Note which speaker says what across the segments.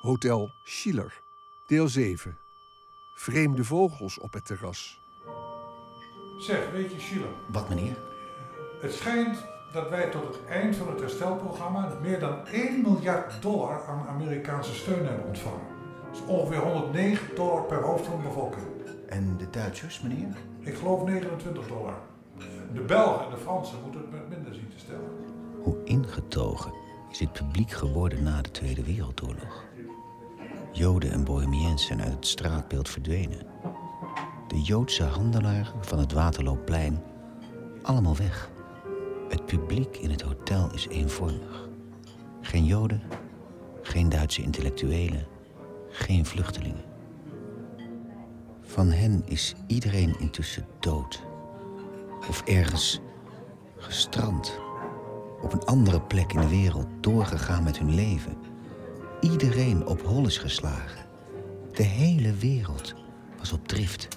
Speaker 1: Hotel Schiller, deel 7. Vreemde vogels op het terras.
Speaker 2: Zeg, weet je, Schiller,
Speaker 3: Wat, meneer?
Speaker 2: het schijnt dat wij tot het eind van het herstelprogramma meer dan 1 miljard dollar aan Amerikaanse steun hebben ontvangen. Dat is ongeveer 109 dollar per hoofd van de bevolking.
Speaker 3: En de Duitsers, meneer?
Speaker 2: Ik geloof 29 dollar. De Belgen en de Fransen moeten het met minder zien te stellen.
Speaker 3: Hoe ingetogen is het publiek geworden na de Tweede Wereldoorlog? Joden en Bohemiens zijn uit het straatbeeld verdwenen. De Joodse handelaren van het Waterloopplein, allemaal weg. Het publiek in het hotel is eenvormig. Geen Joden, geen Duitse intellectuelen, geen vluchtelingen. Van hen is iedereen intussen dood. Of ergens gestrand. Op een andere plek in de wereld doorgegaan met hun leven. Iedereen op hol is geslagen. De hele wereld was op drift.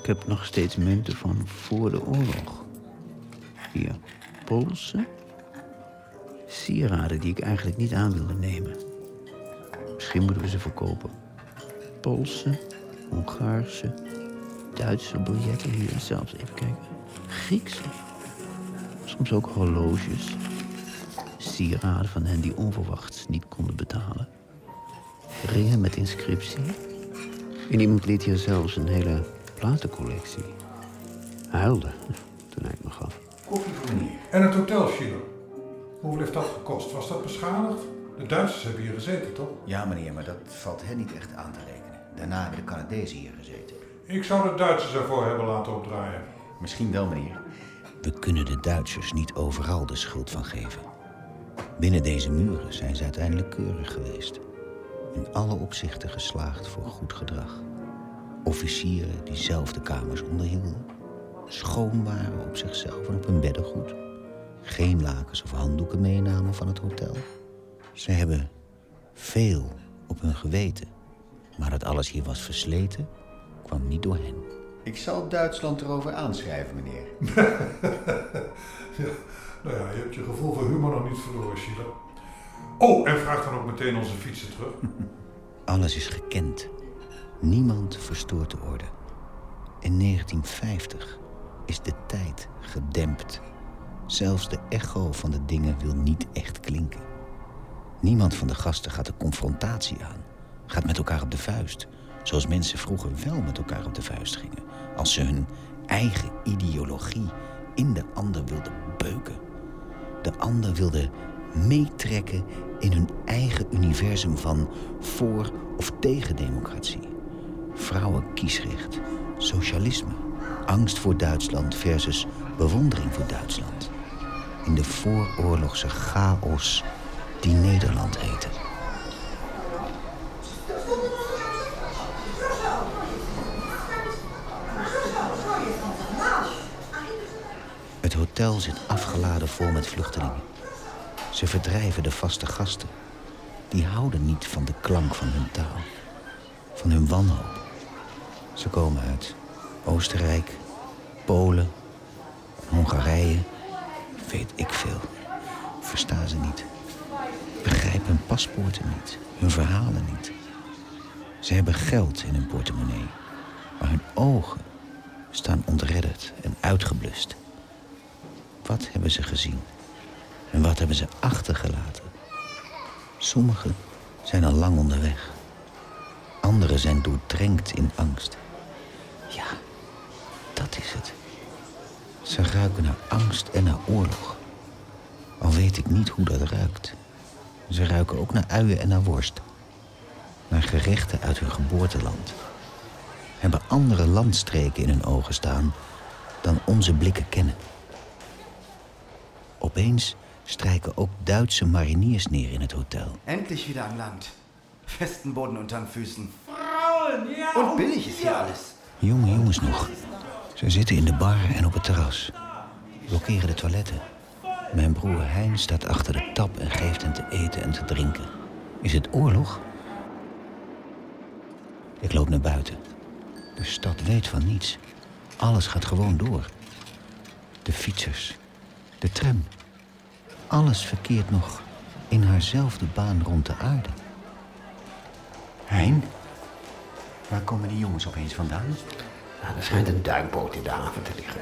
Speaker 4: Ik heb nog steeds munten van voor de oorlog. Hier, Poolse. Sieraden die ik eigenlijk niet aan wilde nemen. Misschien moeten we ze verkopen. Poolse, Hongaarse, Duitse biljetten hier zelfs. Even kijken. Griekse. Soms ook horloges. Sieraden van hen die onverwachts niet konden betalen. Ringen met inscriptie. En iemand liet hier zelfs een hele platencollectie. Huilde toen hij het me gaf.
Speaker 3: Koffie voor meneer.
Speaker 2: En het hotel. Hoeveel heeft dat gekost? Was dat beschadigd? De Duitsers hebben hier gezeten, toch?
Speaker 3: Ja, meneer, maar dat valt hen niet echt aan te rekenen. Daarna hebben de Canadezen hier gezeten.
Speaker 2: Ik zou de Duitsers ervoor hebben laten opdraaien.
Speaker 3: Misschien wel, meneer. We kunnen de Duitsers niet overal de schuld van geven. Binnen deze muren zijn ze uiteindelijk keurig geweest. In alle opzichten geslaagd voor goed gedrag. Officieren die zelf de kamers onderhielden. Schoon waren op zichzelf en op hun beddengoed. Geen lakens of handdoeken meenamen van het hotel. Ze hebben veel op hun geweten. Maar dat alles hier was versleten, kwam niet door hen. Ik zal Duitsland erover aanschrijven, meneer.
Speaker 2: Nou ja, je hebt je gevoel voor humor nog niet verloren, Schiller. Oh, en vraag dan ook meteen onze fietsen terug.
Speaker 3: Alles is gekend. Niemand verstoort de orde. In 1950 is de tijd gedempt. Zelfs de echo van de dingen wil niet echt klinken. Niemand van de gasten gaat de confrontatie aan. Gaat met elkaar op de vuist. Zoals mensen vroeger wel met elkaar op de vuist gingen. Als ze hun eigen ideologie in de ander wilden beuken. De ander wilde meetrekken in hun eigen universum van voor of tegen democratie. Vrouwenkiesrecht, socialisme, angst voor Duitsland versus bewondering voor Duitsland. In de vooroorlogse chaos die Nederland heette. Het hotel zit afgeladen vol met vluchtelingen. Ze verdrijven de vaste gasten. Die houden niet van de klank van hun taal. Van hun wanhoop. Ze komen uit Oostenrijk, Polen, Hongarije. Weet ik veel. Verstaan ze niet. Begrijpen hun paspoorten niet. Hun verhalen niet. Ze hebben geld in hun portemonnee. Maar hun ogen staan ontredderd en uitgeblust. Wat hebben ze gezien? En wat hebben ze achtergelaten? Sommigen zijn al lang onderweg. Anderen zijn doordrenkt in angst. Ja, dat is het. Ze ruiken naar angst en naar oorlog. Al weet ik niet hoe dat ruikt. Ze ruiken ook naar uien en naar worst. Naar gerechten uit hun geboorteland. Hebben andere landstreken in hun ogen staan dan onze blikken kennen. Opeens strijken ook Duitse mariniers neer in het hotel.
Speaker 5: Endlich wieder an Land. Festen Boden unter den Füßen.
Speaker 6: Frauen, ja!
Speaker 5: Und billig ist hier alles.
Speaker 3: Jonge jongens nog. Ze zitten in de bar en op het terras. Blokkeren de toiletten. Mijn broer Hein staat achter de tap en geeft hen te eten en te drinken. Is het oorlog? Ik loop naar buiten. De stad weet van niets. Alles gaat gewoon door. De fietsers. De tram. Alles verkeert nog in haarzelfde baan rond de aarde.
Speaker 6: Hein? Waar komen die jongens opeens vandaan?
Speaker 4: Nou, er schijnt een duikboot in de haven te liggen.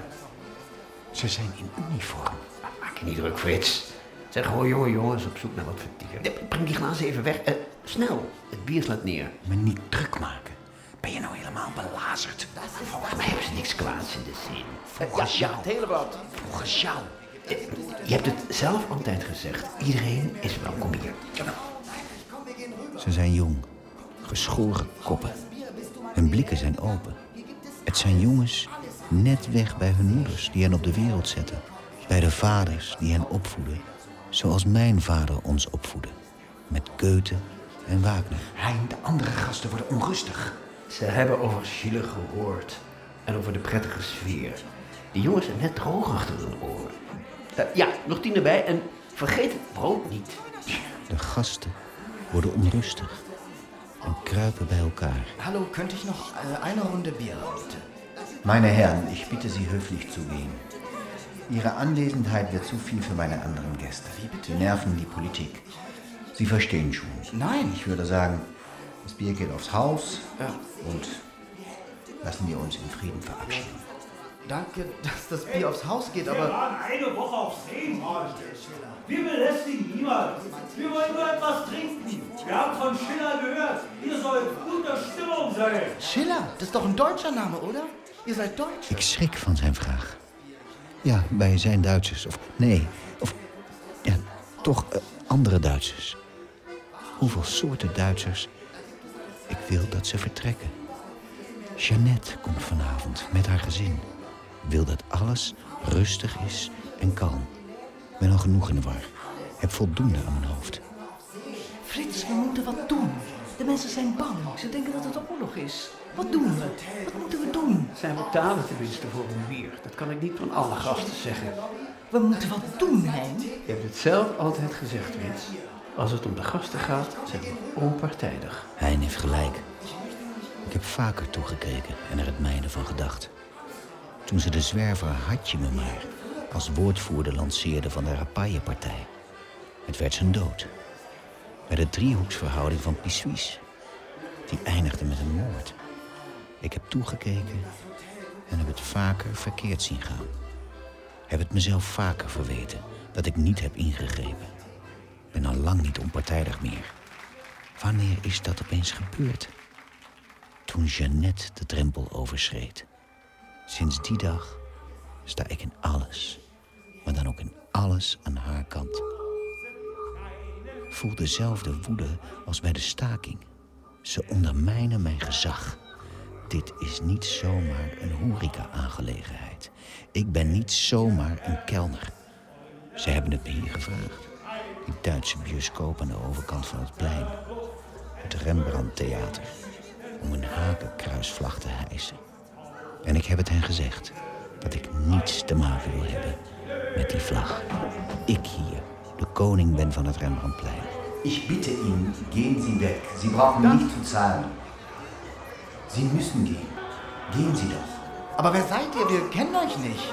Speaker 6: Ze zijn in uniform.
Speaker 4: Maak je niet druk, Frits. Zeg gewoon jonge jongens op zoek naar wat vertier. Breng die glazen even weg. Eh, snel, het bier slaat neer.
Speaker 6: Me niet druk maken. Ben je nou helemaal belazerd?
Speaker 4: Volgens mij hebben ze niks kwaads in de zin.
Speaker 6: Volgens jou.
Speaker 4: Het hele wat.
Speaker 6: Volgens jou.
Speaker 4: Je hebt het zelf altijd gezegd. Iedereen is welkom hier.
Speaker 3: Ze zijn jong, geschoren koppen. Hun blikken zijn open. Het zijn jongens net weg bij hun moeders die hen op de wereld zetten. Bij de vaders die hen opvoeden. Zoals mijn vader ons opvoedde. Met Goethe en Wagner.
Speaker 6: Hein, de andere gasten worden onrustig.
Speaker 4: Ze hebben over Chile gehoord. En over de prettige sfeer. Die jongens zijn net droog achter hun oren. Eh, ja, nog tien erbij. En vergeet het brood niet.
Speaker 3: De gasten worden onrustig en kruipen bij elkaar.
Speaker 5: Hallo, könnte ich noch äh, eine Runde Bier haben, bitte?
Speaker 6: Meine Herren, ich bitte Sie höflich zu gehen. Ihre Anwesenheit wird zu viel für meine anderen Gäste.
Speaker 5: Wie bitte?
Speaker 6: Sie nerven die Politik. Sie verstehen schon.
Speaker 5: Nein.
Speaker 6: Ich würde sagen, das Bier geht aufs Haus
Speaker 5: Ja.
Speaker 6: und lassen wir uns in Frieden verabschieden.
Speaker 5: Danke, dass das Bier aufs Haus geht,
Speaker 7: Wir
Speaker 5: aber
Speaker 7: waren eine Woche auf See. Wir belästigen niemand. Wir wollen nur etwas trinken. Wir haben von Schiller gehört. Ihr sollt guter Stimmung sein.
Speaker 5: Schiller, das ist doch ein deutscher Name, oder? Ihr seid Deutsch.
Speaker 3: Ik schrik van zijn vraag. Ja, wij zijn Duitsers. Of nee, of ja, toch eh, andere Duitsers. Hoeveel soorten Duitsers? Ik wil dat ze vertrekken. Jeannette komt vanavond met haar gezin. Wil dat alles rustig is en kalm. Ik ben al genoeg in de war. Heb voldoende aan mijn hoofd.
Speaker 8: Frits, we moeten wat doen. De mensen zijn bang. Ze denken dat het oorlog is. Wat doen we? Wat moeten we doen?
Speaker 4: Zijn betalen tenminste voor een bier. Dat kan ik niet van alle gasten zeggen.
Speaker 8: We moeten wat doen, Hein.
Speaker 4: Je hebt het zelf altijd gezegd, Frits. Als het om de gasten gaat, zijn we onpartijdig.
Speaker 3: Hein heeft gelijk. Ik heb vaker toegekeken en er het mijne van gedacht. Toen ze de zwerver Hadje me maar als woordvoerder lanceerde van de Rappaille-partij. Het werd zijn dood. Bij de driehoeksverhouding van Pissuis. Die eindigde met een moord. Ik heb toegekeken en heb het vaker verkeerd zien gaan. Heb het mezelf vaker verweten dat ik niet heb ingegrepen. Ben al lang niet onpartijdig meer. Wanneer is dat opeens gebeurd? Toen Jeannette de drempel overschreed. Sinds die dag sta ik in alles, maar dan ook in alles aan haar kant. Voel dezelfde woede als bij de staking. Ze ondermijnen mijn gezag. Dit is niet zomaar een horeca-aangelegenheid. Ik ben niet zomaar een kelner. Ze hebben het me hier gevraagd. Die Duitse bioscoop aan de overkant van het plein. Het Rembrandt-theater. Om een hakenkruisvlag te hijsen. En ik heb het hen gezegd dat ik niets te maken wil hebben met die vlag. Ik hier, de koning ben van het Rembrandtplein.
Speaker 6: Ich bitte ihn, gehen Sie weg. Sie brauchen nicht zu zahlen. Sie müssen gehen. Gehen Sie doch.
Speaker 5: Aber wer seid ihr? Wir kennen euch nicht.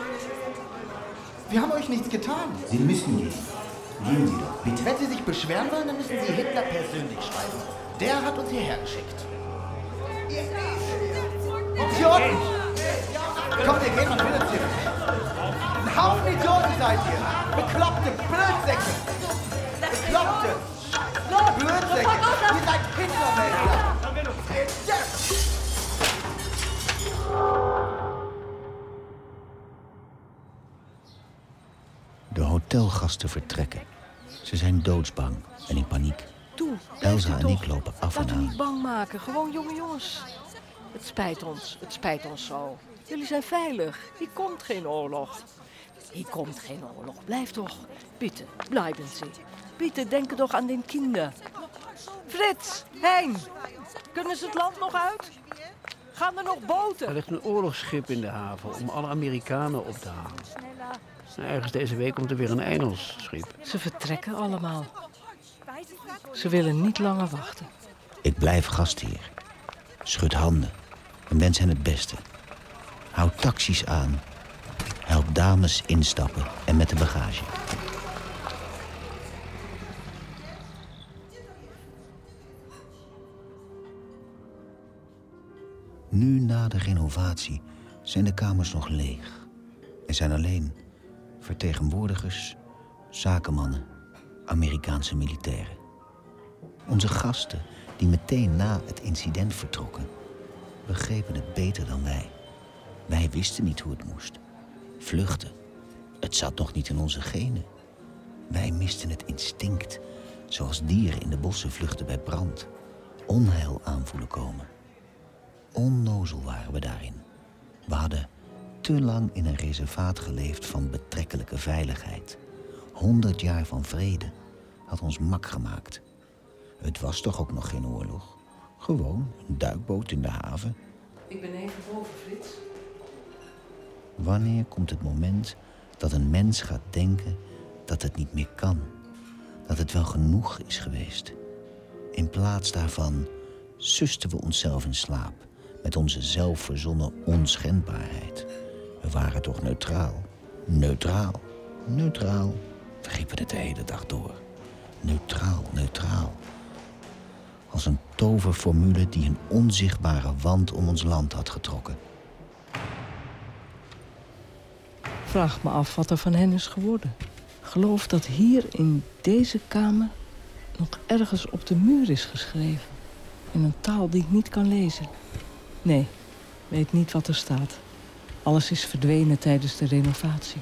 Speaker 5: Wir haben euch nichts getan.
Speaker 6: Sie müssen gehen. Gehen Sie doch, bitte.
Speaker 5: Wenn Sie sich beschweren wollen, dann müssen Sie Hitler persönlich schreiben. Der hat uns hierher geschickt. Idioten! Kommt, wir gehen und findet sie. Ein Haufen Idioten seid ihr. Bekloppte Blödsäcke. Bekloppte Blödsäcke. Ihr seid Hitlerwälder.
Speaker 3: De hotelgasten vertrekken. Ze zijn doodsbang en in paniek.
Speaker 8: Toe,
Speaker 3: Elsa en ik lopen af en
Speaker 8: Laten we
Speaker 3: aan.
Speaker 8: niet bang maken. Gewoon jonge jongens. Het spijt ons. Het spijt ons zo. Jullie zijn veilig. Hier komt geen oorlog. Hier komt geen oorlog. Blijf toch. Bitte, blijven ze. Bitte, denken toch aan den kinderen. Frits, Hein. Kunnen ze het land nog uit? Gaan er nog
Speaker 4: Er
Speaker 8: boten?
Speaker 4: ligt een oorlogsschip in de haven om alle Amerikanen op te halen. En ergens deze week komt er weer een Engels schip.
Speaker 8: Ze vertrekken allemaal. Ze willen niet langer wachten.
Speaker 3: Ik blijf gastheer. Schud handen en wens hen het beste. Houd taxis aan. Help dames instappen en met de bagage. Nu na de renovatie zijn de kamers nog leeg. Er zijn alleen vertegenwoordigers, zakenmannen, Amerikaanse militairen. Onze gasten, die meteen na het incident vertrokken, begrepen het beter dan wij. Wij wisten niet hoe het moest. Vluchten. Het zat nog niet in onze genen. Wij misten het instinct, zoals dieren in de bossen vluchten bij brand. Onheil aanvoelen komen. Onnozel waren we daarin. We hadden te lang in een reservaat geleefd van betrekkelijke veiligheid. Honderd jaar van vrede had ons mak gemaakt. Het was toch ook nog geen oorlog? Gewoon een duikboot in de haven.
Speaker 8: Ik ben even boven, Frits.
Speaker 3: Wanneer komt het moment dat een mens gaat denken dat het niet meer kan? Dat het wel genoeg is geweest? In plaats daarvan susten we onszelf in slaap met onze zelfverzonnen onschendbaarheid. We waren toch neutraal? Neutraal, neutraal. Riepen het de hele dag door. Neutraal, neutraal. Als een toverformule die een onzichtbare wand om ons land had getrokken.
Speaker 8: Vraag me af wat er van hen is geworden. Geloof dat hier in deze kamer nog ergens op de muur is geschreven. In een taal die ik niet kan lezen. Nee, weet niet wat er staat. Alles is verdwenen tijdens de renovatie.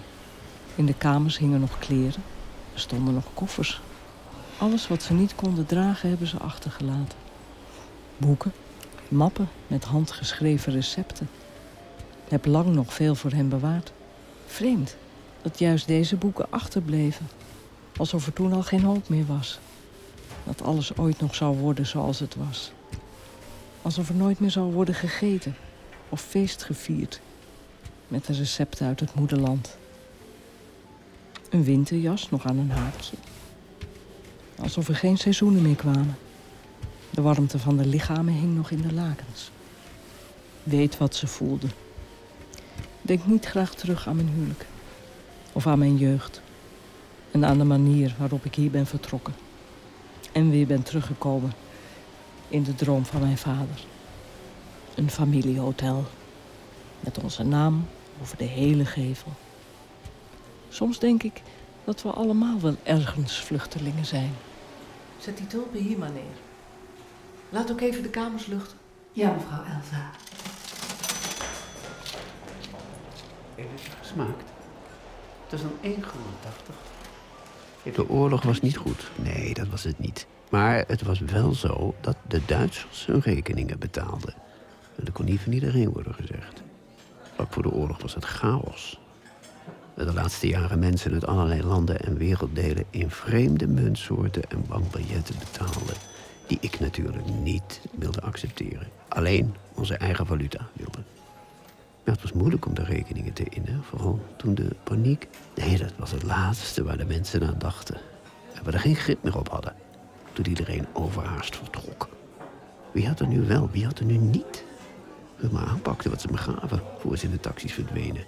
Speaker 8: In de kamers hingen nog kleren. Er stonden nog koffers. Alles wat ze niet konden dragen hebben ze achtergelaten. Boeken, mappen met handgeschreven recepten. Ik heb lang nog veel voor hen bewaard. Vreemd dat juist deze boeken achterbleven. Alsof er toen al geen hoop meer was. Dat alles ooit nog zou worden zoals het was. Alsof er nooit meer zou worden gegeten of feest gevierd. Met de recepten uit het moederland. Een winterjas nog aan een haakje. Alsof er geen seizoenen meer kwamen. De warmte van de lichamen hing nog in de lakens. Weet wat ze voelden. Denk niet graag terug aan mijn huwelijk. Of aan mijn jeugd. En aan de manier waarop ik hier ben vertrokken. En weer ben teruggekomen. In de droom van mijn vader. Een familiehotel. Met onze naam over de hele gevel. Soms denk ik dat we allemaal wel ergens vluchtelingen zijn. Zet die tulpen hier maar neer. Laat ook even de kamers luchten.
Speaker 9: Ja, mevrouw Elsa.
Speaker 4: Gesmaakt? Het is dan 1,80. De oorlog was niet goed. Nee, dat was het niet. Maar het was wel zo dat de Duitsers hun rekeningen betaalden. En dat kon niet van iedereen worden gezegd. Ook voor de oorlog was het chaos. De laatste jaren mensen uit allerlei landen en werelddelen in vreemde muntsoorten en bankbiljetten betaalden. Die ik natuurlijk niet wilde accepteren. Alleen onze eigen valuta wilde. Ja, het was moeilijk om de rekeningen te innen. Vooral toen de paniek. Nee, dat was het laatste waar de mensen aan dachten. En we er geen grip meer op hadden. Toen iedereen overhaast vertrok. Wie had er nu wel, wie had er nu niet? We maar aanpakten wat ze me gaven voor ze in de taxis verdwenen.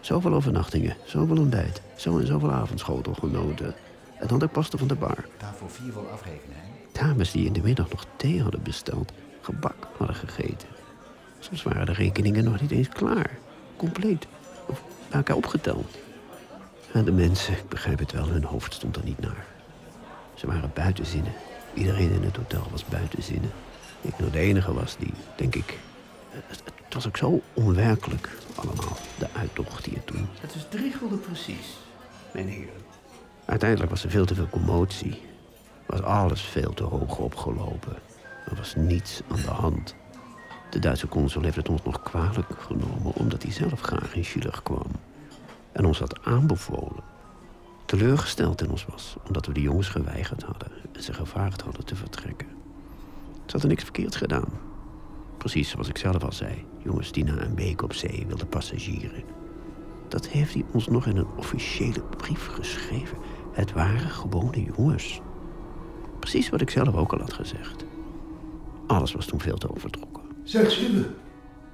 Speaker 4: Zoveel overnachtingen, zoveel ontbijt, zo en zoveel avondschotel genoten. En dan de pasten van de bar.
Speaker 6: Daarvoor vier voor afrekenen, hè?
Speaker 4: Dames die in de middag nog thee hadden besteld, gebak hadden gegeten. Soms waren de rekeningen nog niet eens klaar. Compleet. Of bij elkaar opgeteld. En de mensen, ik begrijp het wel, hun hoofd stond er niet naar. Ze waren buiten zinnen. Iedereen in het hotel was buiten zinnen. Ik nou de enige was die, denk ik... Het, het was ook zo onwerkelijk allemaal, de uittocht hier toen.
Speaker 5: Het is drie gulden precies, mijn heren.
Speaker 4: Uiteindelijk was er veel te veel commotie. Was alles veel te hoog opgelopen. Er was niets aan de hand. De Duitse consul heeft het ons nog kwalijk genomen... omdat hij zelf graag in Schiller kwam. En ons had aanbevolen. Teleurgesteld in ons was, omdat we de jongens geweigerd hadden... en ze gevraagd hadden te vertrekken. Ze hadden niks verkeerds gedaan. Precies zoals ik zelf al zei. Jongens die na een week op zee wilden passagieren. Dat heeft hij ons nog in een officiële brief geschreven. Het waren gewone jongens. Precies wat ik zelf ook al had gezegd. Alles was toen veel te overtrokken.
Speaker 2: Zeg Schille,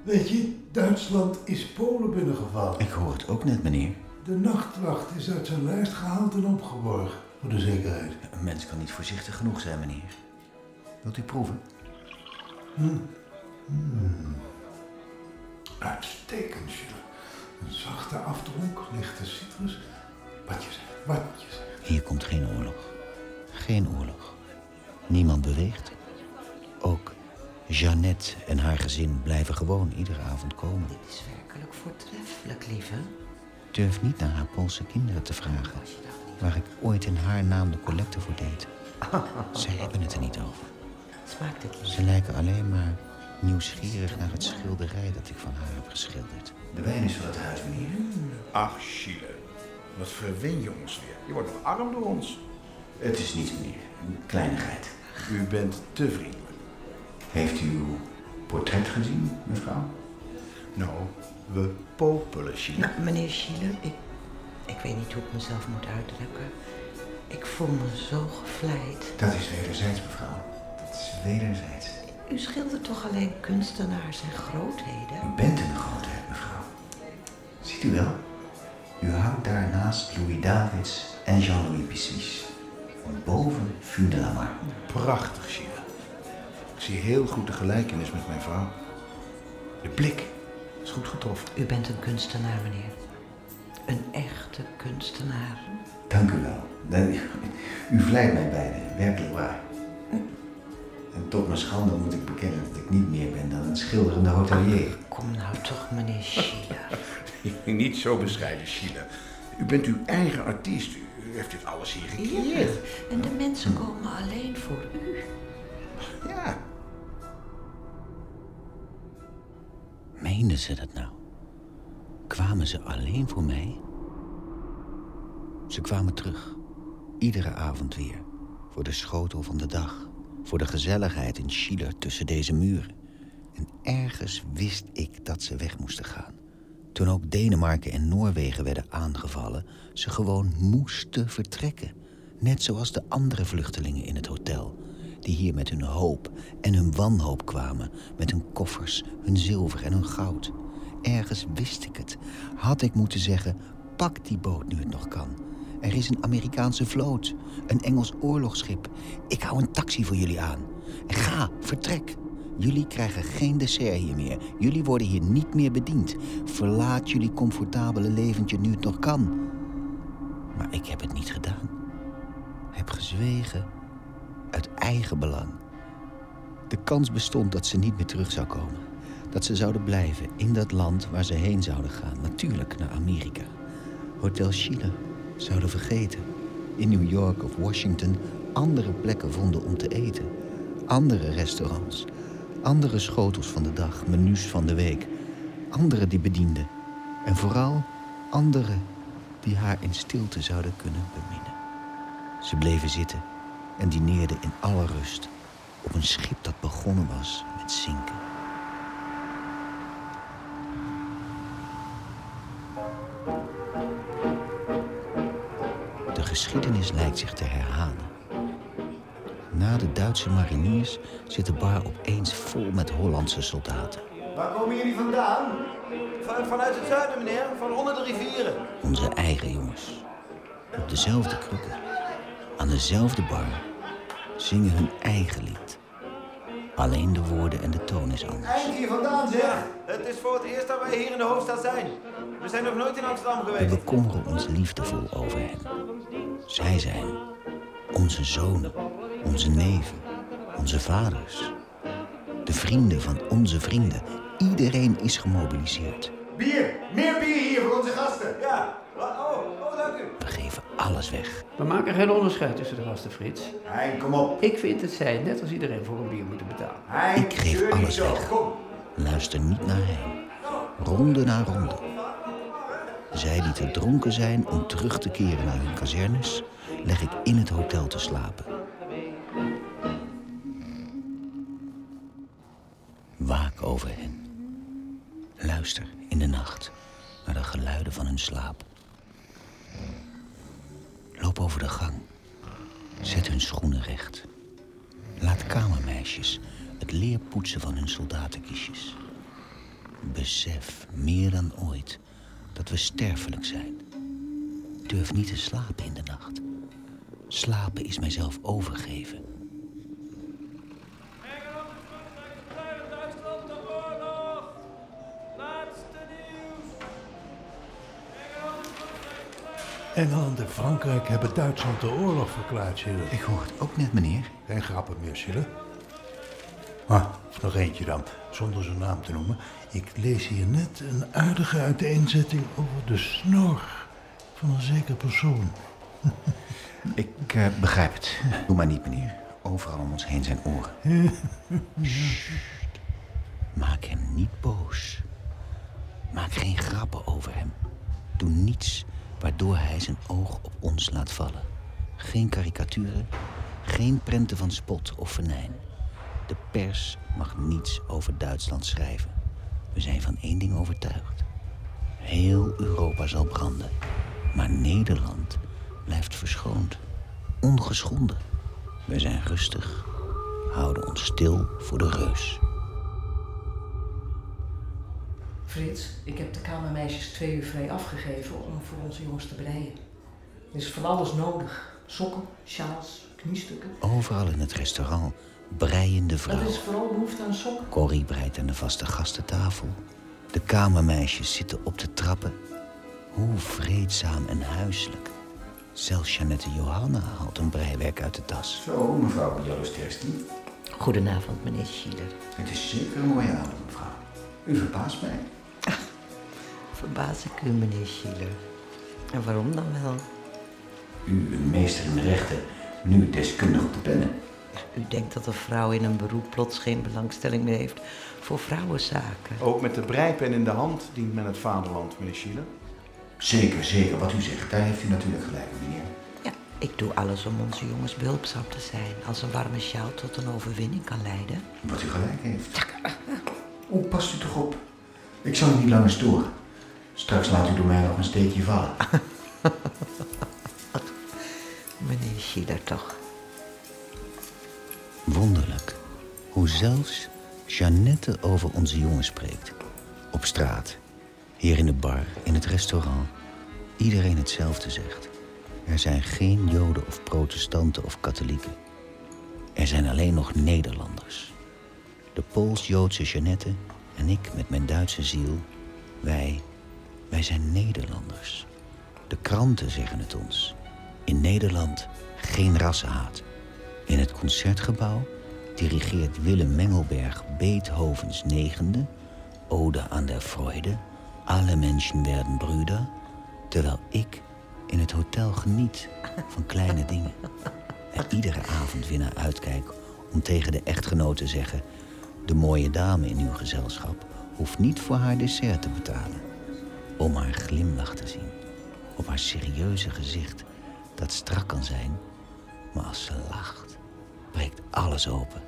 Speaker 2: weet je, Duitsland is Polen binnengevallen.
Speaker 3: Ik hoor het ook net, meneer.
Speaker 2: De nachtwacht is uit zijn lijst gehaald en opgeborgen, voor de zekerheid.
Speaker 3: Een mens kan niet voorzichtig genoeg zijn, meneer. Wilt u proeven?
Speaker 2: Hm. Hmm. Uitstekend, Schiller. Een zachte afdronk, lichte citrus. Wat je zegt, wat je zegt.
Speaker 3: Hier komt geen oorlog. Geen oorlog. Niemand beweegt. Ook Jeannette en haar gezin blijven gewoon iedere avond komen.
Speaker 9: Dit is werkelijk voortreffelijk, lieve.
Speaker 3: Durf niet naar haar Poolse kinderen te vragen... waar ik ooit in haar naam de collecte voor deed. Zij hebben het er niet over.
Speaker 9: Smaakt het lief?
Speaker 3: Ze lijken alleen maar nieuwsgierig naar het schilderij dat ik van haar heb geschilderd.
Speaker 6: De wijn is voor het huis, meneer.
Speaker 10: Ach, Chile. Wat verwen je ons weer. Je wordt nog arm door ons.
Speaker 6: Het is niets, meneer. Een kleinigheid.
Speaker 10: U bent te vriendelijk.
Speaker 6: Heeft u uw portret gezien, mevrouw?
Speaker 10: Nou, we popelen, Chile.
Speaker 9: Nou, meneer Schiller, ik, ik weet niet hoe ik mezelf moet uitdrukken. Ik voel me zo gevleid.
Speaker 6: Dat is wederzijds, mevrouw. Dat is wederzijds.
Speaker 9: U schildert toch alleen kunstenaars en grootheden?
Speaker 6: U bent een grootheid, mevrouw. Ziet u wel? U hangt daar naast Louis Davids en Jean-Louis Pissuis. En boven Fundelamar.
Speaker 10: Prachtig, Chile. Zie heel goed de gelijkenis met mijn vrouw. De blik is goed getroffen.
Speaker 9: U bent een kunstenaar, meneer. Een echte kunstenaar.
Speaker 6: Dank u wel. U vlijt mij beiden, werkelijk waar. En tot mijn schande moet ik bekennen dat ik niet meer ben dan een schilderende hotelier.
Speaker 9: Kom nou toch, meneer Schiller.
Speaker 10: Niet zo bescheiden, Chile. U bent uw eigen artiest. U heeft dit alles hier gecreëerd.
Speaker 9: Ja, en de mensen komen alleen voor u.
Speaker 10: Ja.
Speaker 3: Meenden ze dat nou? Kwamen ze alleen voor mij? Ze kwamen terug. Iedere avond weer. Voor de schotel van de dag. Voor de gezelligheid in Schiller tussen deze muren. En ergens wist ik dat ze weg moesten gaan. Toen ook Denemarken en Noorwegen werden aangevallen... ze gewoon moesten vertrekken. Net zoals de andere vluchtelingen in het hotel... die hier met hun hoop en hun wanhoop kwamen... met hun koffers, hun zilver en hun goud. Ergens wist ik het. Had ik moeten zeggen, pak die boot nu het nog kan. Er is een Amerikaanse vloot, een Engels oorlogsschip. Ik hou een taxi voor jullie aan. Ga, vertrek. Jullie krijgen geen dessert hier meer. Jullie worden hier niet meer bediend. Verlaat jullie comfortabele leventje nu het nog kan. Maar ik heb het niet gedaan. Heb gezwegen uit eigen belang. De kans bestond dat ze niet meer terug zou komen. Dat ze zouden blijven in dat land waar ze heen zouden gaan. Natuurlijk naar Amerika. Hotel Chile zouden vergeten. In New York of Washington andere plekken vonden om te eten. Andere restaurants. Andere schotels van de dag, menus van de week. Anderen die bedienden. En vooral anderen die haar in stilte zouden kunnen beminnen. Ze bleven zitten en dineerden in alle rust op een schip dat begonnen was met zinken. De geschiedenis lijkt zich te herhalen. Na de Duitse mariniers zit de bar opeens vol met Hollandse soldaten.
Speaker 5: Waar komen jullie vandaan? Van, vanuit het zuiden, meneer. Van onder de rivieren.
Speaker 3: Onze eigen jongens. Op dezelfde krukken. Aan dezelfde bar. Zingen hun eigen lied. Alleen de woorden en de toon is anders.
Speaker 5: Eind hier vandaan, zeg. Het is voor het eerst dat wij hier in de hoofdstad zijn. We zijn nog nooit in Amsterdam
Speaker 3: We
Speaker 5: geweest.
Speaker 3: bekommeren ons liefdevol over hen. Zij zijn onze zonen, onze neven, onze vaders. De vrienden van onze vrienden. Iedereen is gemobiliseerd.
Speaker 5: Bier! Meer bier hier voor onze gasten. Ja.
Speaker 3: Alles weg.
Speaker 4: We maken geen onderscheid tussen de gasten, Frits.
Speaker 6: Hein, kom op.
Speaker 4: Ik vind dat zij, net als iedereen, voor een bier moeten betalen.
Speaker 6: Hein,
Speaker 3: Ik geef alles
Speaker 6: zo.
Speaker 3: weg.
Speaker 6: Kom.
Speaker 3: Luister niet naar hen. Ronde na ronde. Zij die te dronken zijn om terug te keren naar hun kazernes, leg ik in het hotel te slapen. Waak over hen. Luister in de nacht naar de geluiden van hun slaap. Loop over de gang. Zet hun schoenen recht. Laat kamermeisjes het leer poetsen van hun soldatenkiesjes. Besef meer dan ooit dat we sterfelijk zijn. Durf niet te slapen in de nacht. Slapen is mijzelf overgeven.
Speaker 11: Engeland en Frankrijk hebben Duitsland de oorlog verklaard, Schiller.
Speaker 6: Ik hoor het ook net, meneer.
Speaker 11: Geen grappen meer, Schiller. Ah, nog eentje dan, zonder zijn naam te noemen. Ik lees hier net een aardige uiteenzetting over de snor van een zeker persoon.
Speaker 6: Ik eh, begrijp het. Doe maar niet, meneer. Overal om ons heen zijn oren. Sst. Maak hem niet boos. Maak geen grappen over hem. Doe niets waardoor hij zijn oog op ons laat vallen. Geen karikaturen, geen prenten van spot of venijn. De pers mag niets over Duitsland schrijven. We zijn van één ding overtuigd. Heel Europa zal branden. Maar Nederland blijft verschoond. Ongeschonden. We zijn rustig. Houden ons stil voor de reus.
Speaker 8: Frits, ik heb de kamermeisjes twee uur vrij afgegeven om voor onze jongens te breien. Er is van alles nodig. Sokken, sjaals, kniestukken.
Speaker 3: Overal in het restaurant breiende
Speaker 8: Dat
Speaker 3: vrouwen.
Speaker 8: is vooral behoefte aan sokken.
Speaker 3: Corrie breidt aan de vaste gastentafel. De kamermeisjes zitten op de trappen. Hoe vreedzaam en huiselijk. Zelfs Jeannette Johanna haalt een breiwerk uit de tas.
Speaker 6: Zo, mevrouw Jalosterski.
Speaker 9: Goedenavond, meneer Schiller.
Speaker 6: Het is zeker een mooie avond, mevrouw. U verbaast mij.
Speaker 9: Verbaas ik u, meneer Schiller. En waarom dan wel?
Speaker 6: U, een meester in de rechten, nu deskundig op de pennen.
Speaker 9: U denkt dat een vrouw in een beroep plots geen belangstelling meer heeft voor vrouwenzaken.
Speaker 10: Ook met de breipen in de hand dient men het vaderland, meneer Schiller.
Speaker 6: Zeker, zeker. Wat u zegt, daar heeft u natuurlijk gelijk, meneer.
Speaker 9: Ja, ik doe alles om onze jongens behulpzaam te zijn. Als een warme sjaal tot een overwinning kan leiden.
Speaker 6: Wat u gelijk heeft. Oh, past u toch op. Ik zal u niet langer storen. Straks laat u door mij nog een steekje vallen.
Speaker 9: Meneer Schiller toch.
Speaker 3: Wonderlijk hoe zelfs Jeannette over onze jongen spreekt. Op straat, hier in de bar, in het restaurant. Iedereen hetzelfde zegt. Er zijn geen Joden of protestanten of katholieken. Er zijn alleen nog Nederlanders. De Pools-Joodse Jeannette en ik met mijn Duitse ziel. Wij, wij zijn Nederlanders. De kranten zeggen het ons. In Nederland geen rassenhaat. In het concertgebouw dirigeert Willem Mengelberg Beethovens negende, Ode aan der Freude, Alle Menschen werden Brüder, terwijl ik in het hotel geniet van kleine dingen. En iedere avond weer naar uitkijk om tegen de echtgenoot te zeggen... de mooie dame in uw gezelschap hoeft niet voor haar dessert te betalen. Om haar glimlach te zien, op haar serieuze gezicht dat strak kan zijn... maar als ze lacht, breekt alles open.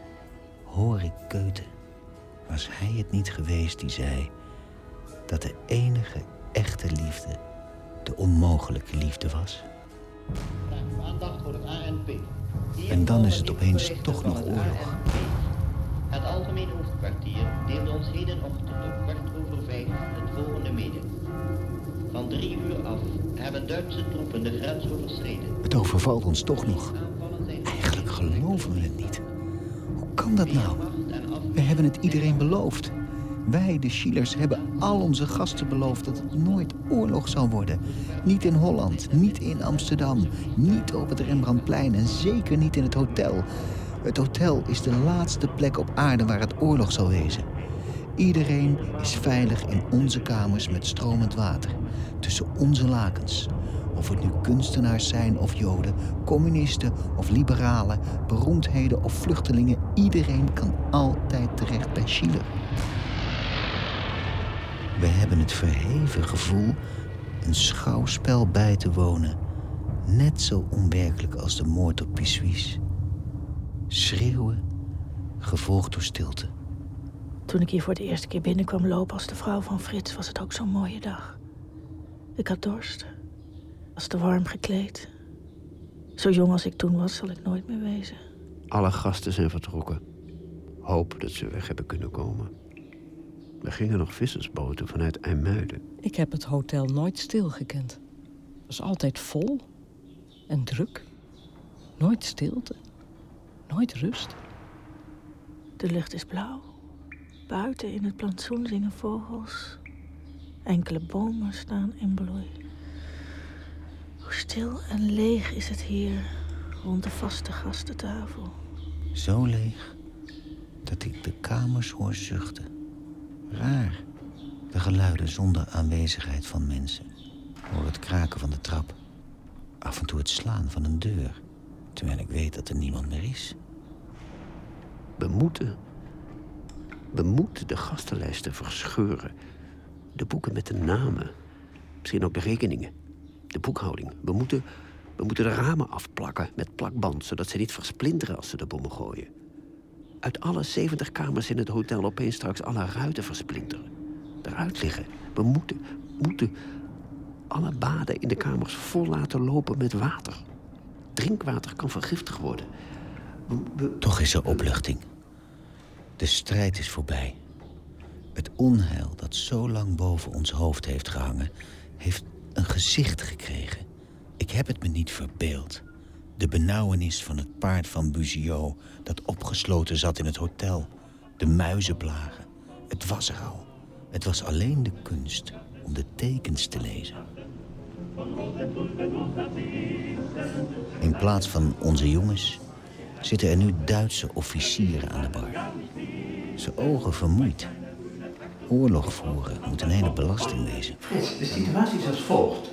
Speaker 3: Hoor ik keuten. Was hij het niet geweest die zei dat de enige echte liefde de onmogelijke liefde was?
Speaker 12: Aandacht voor het ANP.
Speaker 3: En dan is het opeens toch nog oorlog.
Speaker 12: Het Algemeen Hoofdkwartier deelde ons hedenochtend om kwart over vijf het volgende mede. Van drie uur af hebben Duitse troepen de grens overschreden.
Speaker 3: Het overvalt ons toch nog. Eigenlijk geloven we het niet. Hoe kan dat nou? We hebben het iedereen beloofd. Wij, de Schielers, hebben al onze gasten beloofd dat het nooit oorlog zal worden. Niet in Holland, niet in Amsterdam, niet op het Rembrandtplein en zeker niet in het hotel. Het hotel is de laatste plek op aarde waar het oorlog zal wezen. Iedereen is veilig in onze kamers met stromend water. Tussen onze lakens. Of het nu kunstenaars zijn of joden, communisten of liberalen, beroemdheden of vluchtelingen, iedereen kan altijd terecht bij Schiller. We hebben het verheven gevoel een schouwspel bij te wonen, net zo onwerkelijk als de moord op Pissuis. Schreeuwen, gevolgd door stilte.
Speaker 13: Toen ik hier voor de eerste keer binnenkwam lopen als de vrouw van Frits, was het ook zo'n mooie dag. Ik had dorst. Was te warm gekleed. Zo jong als ik toen was, zal ik nooit meer wezen.
Speaker 4: Alle gasten zijn vertrokken. Hoop dat ze weg hebben kunnen komen. Er gingen nog vissersboten vanuit IJmuiden.
Speaker 8: Ik heb het hotel nooit stil gekend. Het was altijd vol en druk. Nooit stilte. Nooit rust.
Speaker 13: De lucht is blauw. Buiten in het plantsoen zingen vogels. Enkele bomen staan in bloei. Hoe stil en leeg is het hier rond de vaste gastentafel.
Speaker 3: Zo leeg dat ik de kamers hoor zuchten. Raar. De geluiden zonder aanwezigheid van mensen. Hoor het kraken van de trap. Af en toe het slaan van een deur. Terwijl ik weet dat er niemand meer is.
Speaker 4: We moeten. We moeten de gastenlijsten verscheuren. De boeken met de namen. Misschien ook de rekeningen. De boekhouding. We moeten, we moeten de ramen afplakken met plakband, zodat ze niet versplinteren als ze de bommen gooien. Uit alle 70 kamers in het hotel opeens straks alle ruiten versplinteren. Eruit liggen. We moeten, moeten alle baden in de kamers vol laten lopen met water. Drinkwater kan vergiftigd worden.
Speaker 3: Toch is er opluchting. De strijd is voorbij. Het onheil dat zo lang boven ons hoofd heeft gehangen, heeft een gezicht gekregen. Ik heb het me niet verbeeld. De benauwenis van het paard van Buzio dat opgesloten zat in het hotel. De muizenplagen. Het was er al. Het was alleen de kunst om de tekens te lezen. In plaats van onze jongens zitten er nu Duitse officieren aan de bar. Ze ogen vermoeid. Oorlog voeren moet een hele belasting wezen.
Speaker 4: Frits, de situatie is als volgt.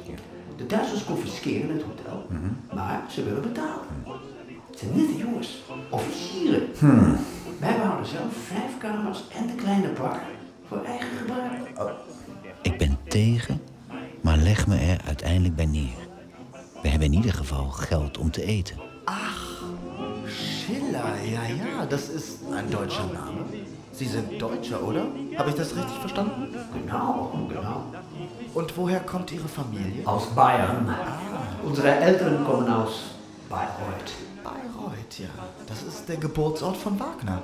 Speaker 4: De Duitsers confisceren het hotel, maar ze willen betalen. Het zijn nette jongens, officieren. Wij behouden zelf vijf kamers en de kleine bar voor eigen gebruik.
Speaker 3: Ik ben tegen, maar leg me er uiteindelijk bij neer. We hebben in ieder geval geld om te eten.
Speaker 5: Schiller, ja, ja, das ist ein deutscher Name. Sie sind Deutscher, oder? Habe ich das richtig verstanden?
Speaker 4: Genau, genau.
Speaker 5: Und woher kommt Ihre Familie?
Speaker 4: Aus Bayern. Unsere Eltern kommen aus Bayreuth.
Speaker 5: Bayreuth, ja. Das ist der Geburtsort von Wagner.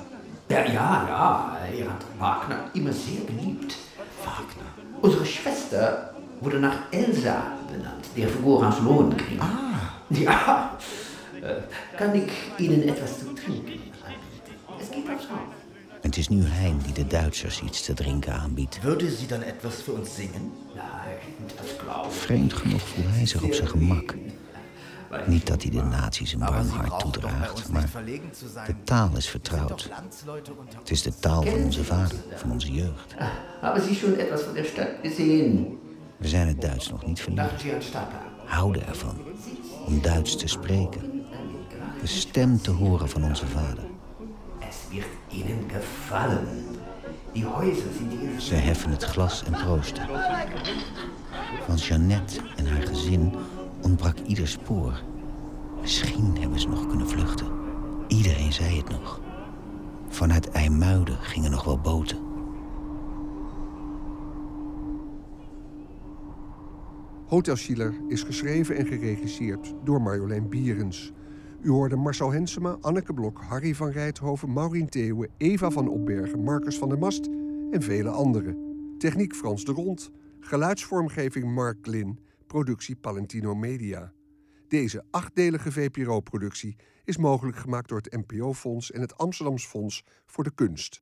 Speaker 4: Ja, ja, ja. Er hat Wagner immer sehr geliebt. Wagner. Unsere Schwester wurde nach Elsa benannt, der Figur aus Lohengrin. Ah. Ja. Äh, Kann ich Ihnen etwas zu trinken anbieten? Es geht aufs Haus.
Speaker 3: Het is nu Hein die de Duitsers iets te drinken aanbiedt.
Speaker 5: Würde sie dann etwas singen?
Speaker 4: Nein, das glaube ich.
Speaker 3: Vreemd genoeg voelt hij zich op zijn gemak. Niet dat hij de nazi's een warm hart toedraagt, maar de taal is vertrouwd. Het is de taal van onze vader, van onze jeugd.
Speaker 4: Haben Sie schon etwas von der Stadt gesehen?
Speaker 3: We zijn het Duits nog niet
Speaker 4: Stadtplan?
Speaker 3: Houden ervan om Duits te spreken. De stem te horen van onze vader.
Speaker 4: Es wird Ihnen gefallen. Die Häuser sind hier
Speaker 3: Ze heffen het glas en proosten. Van Jeannette en haar gezin ontbrak ieder spoor. Misschien hebben ze nog kunnen vluchten. Iedereen zei het nog. Vanuit IJmuiden gingen nog wel boten.
Speaker 1: Hotel Schiller is geschreven en geregisseerd door Marjolein Bierens. U hoorde Marcel Hensema, Anneke Blok, Harry van Rijthoven, Maureen Theeuwen, Eva van Opbergen, Marcus van der Mast en vele anderen. Techniek Frans de Rond, geluidsvormgeving Mark Lin, productie Palentino Media. Deze achtdelige VPRO-productie is mogelijk gemaakt door het NPO-fonds en het Amsterdams Fonds voor de Kunst.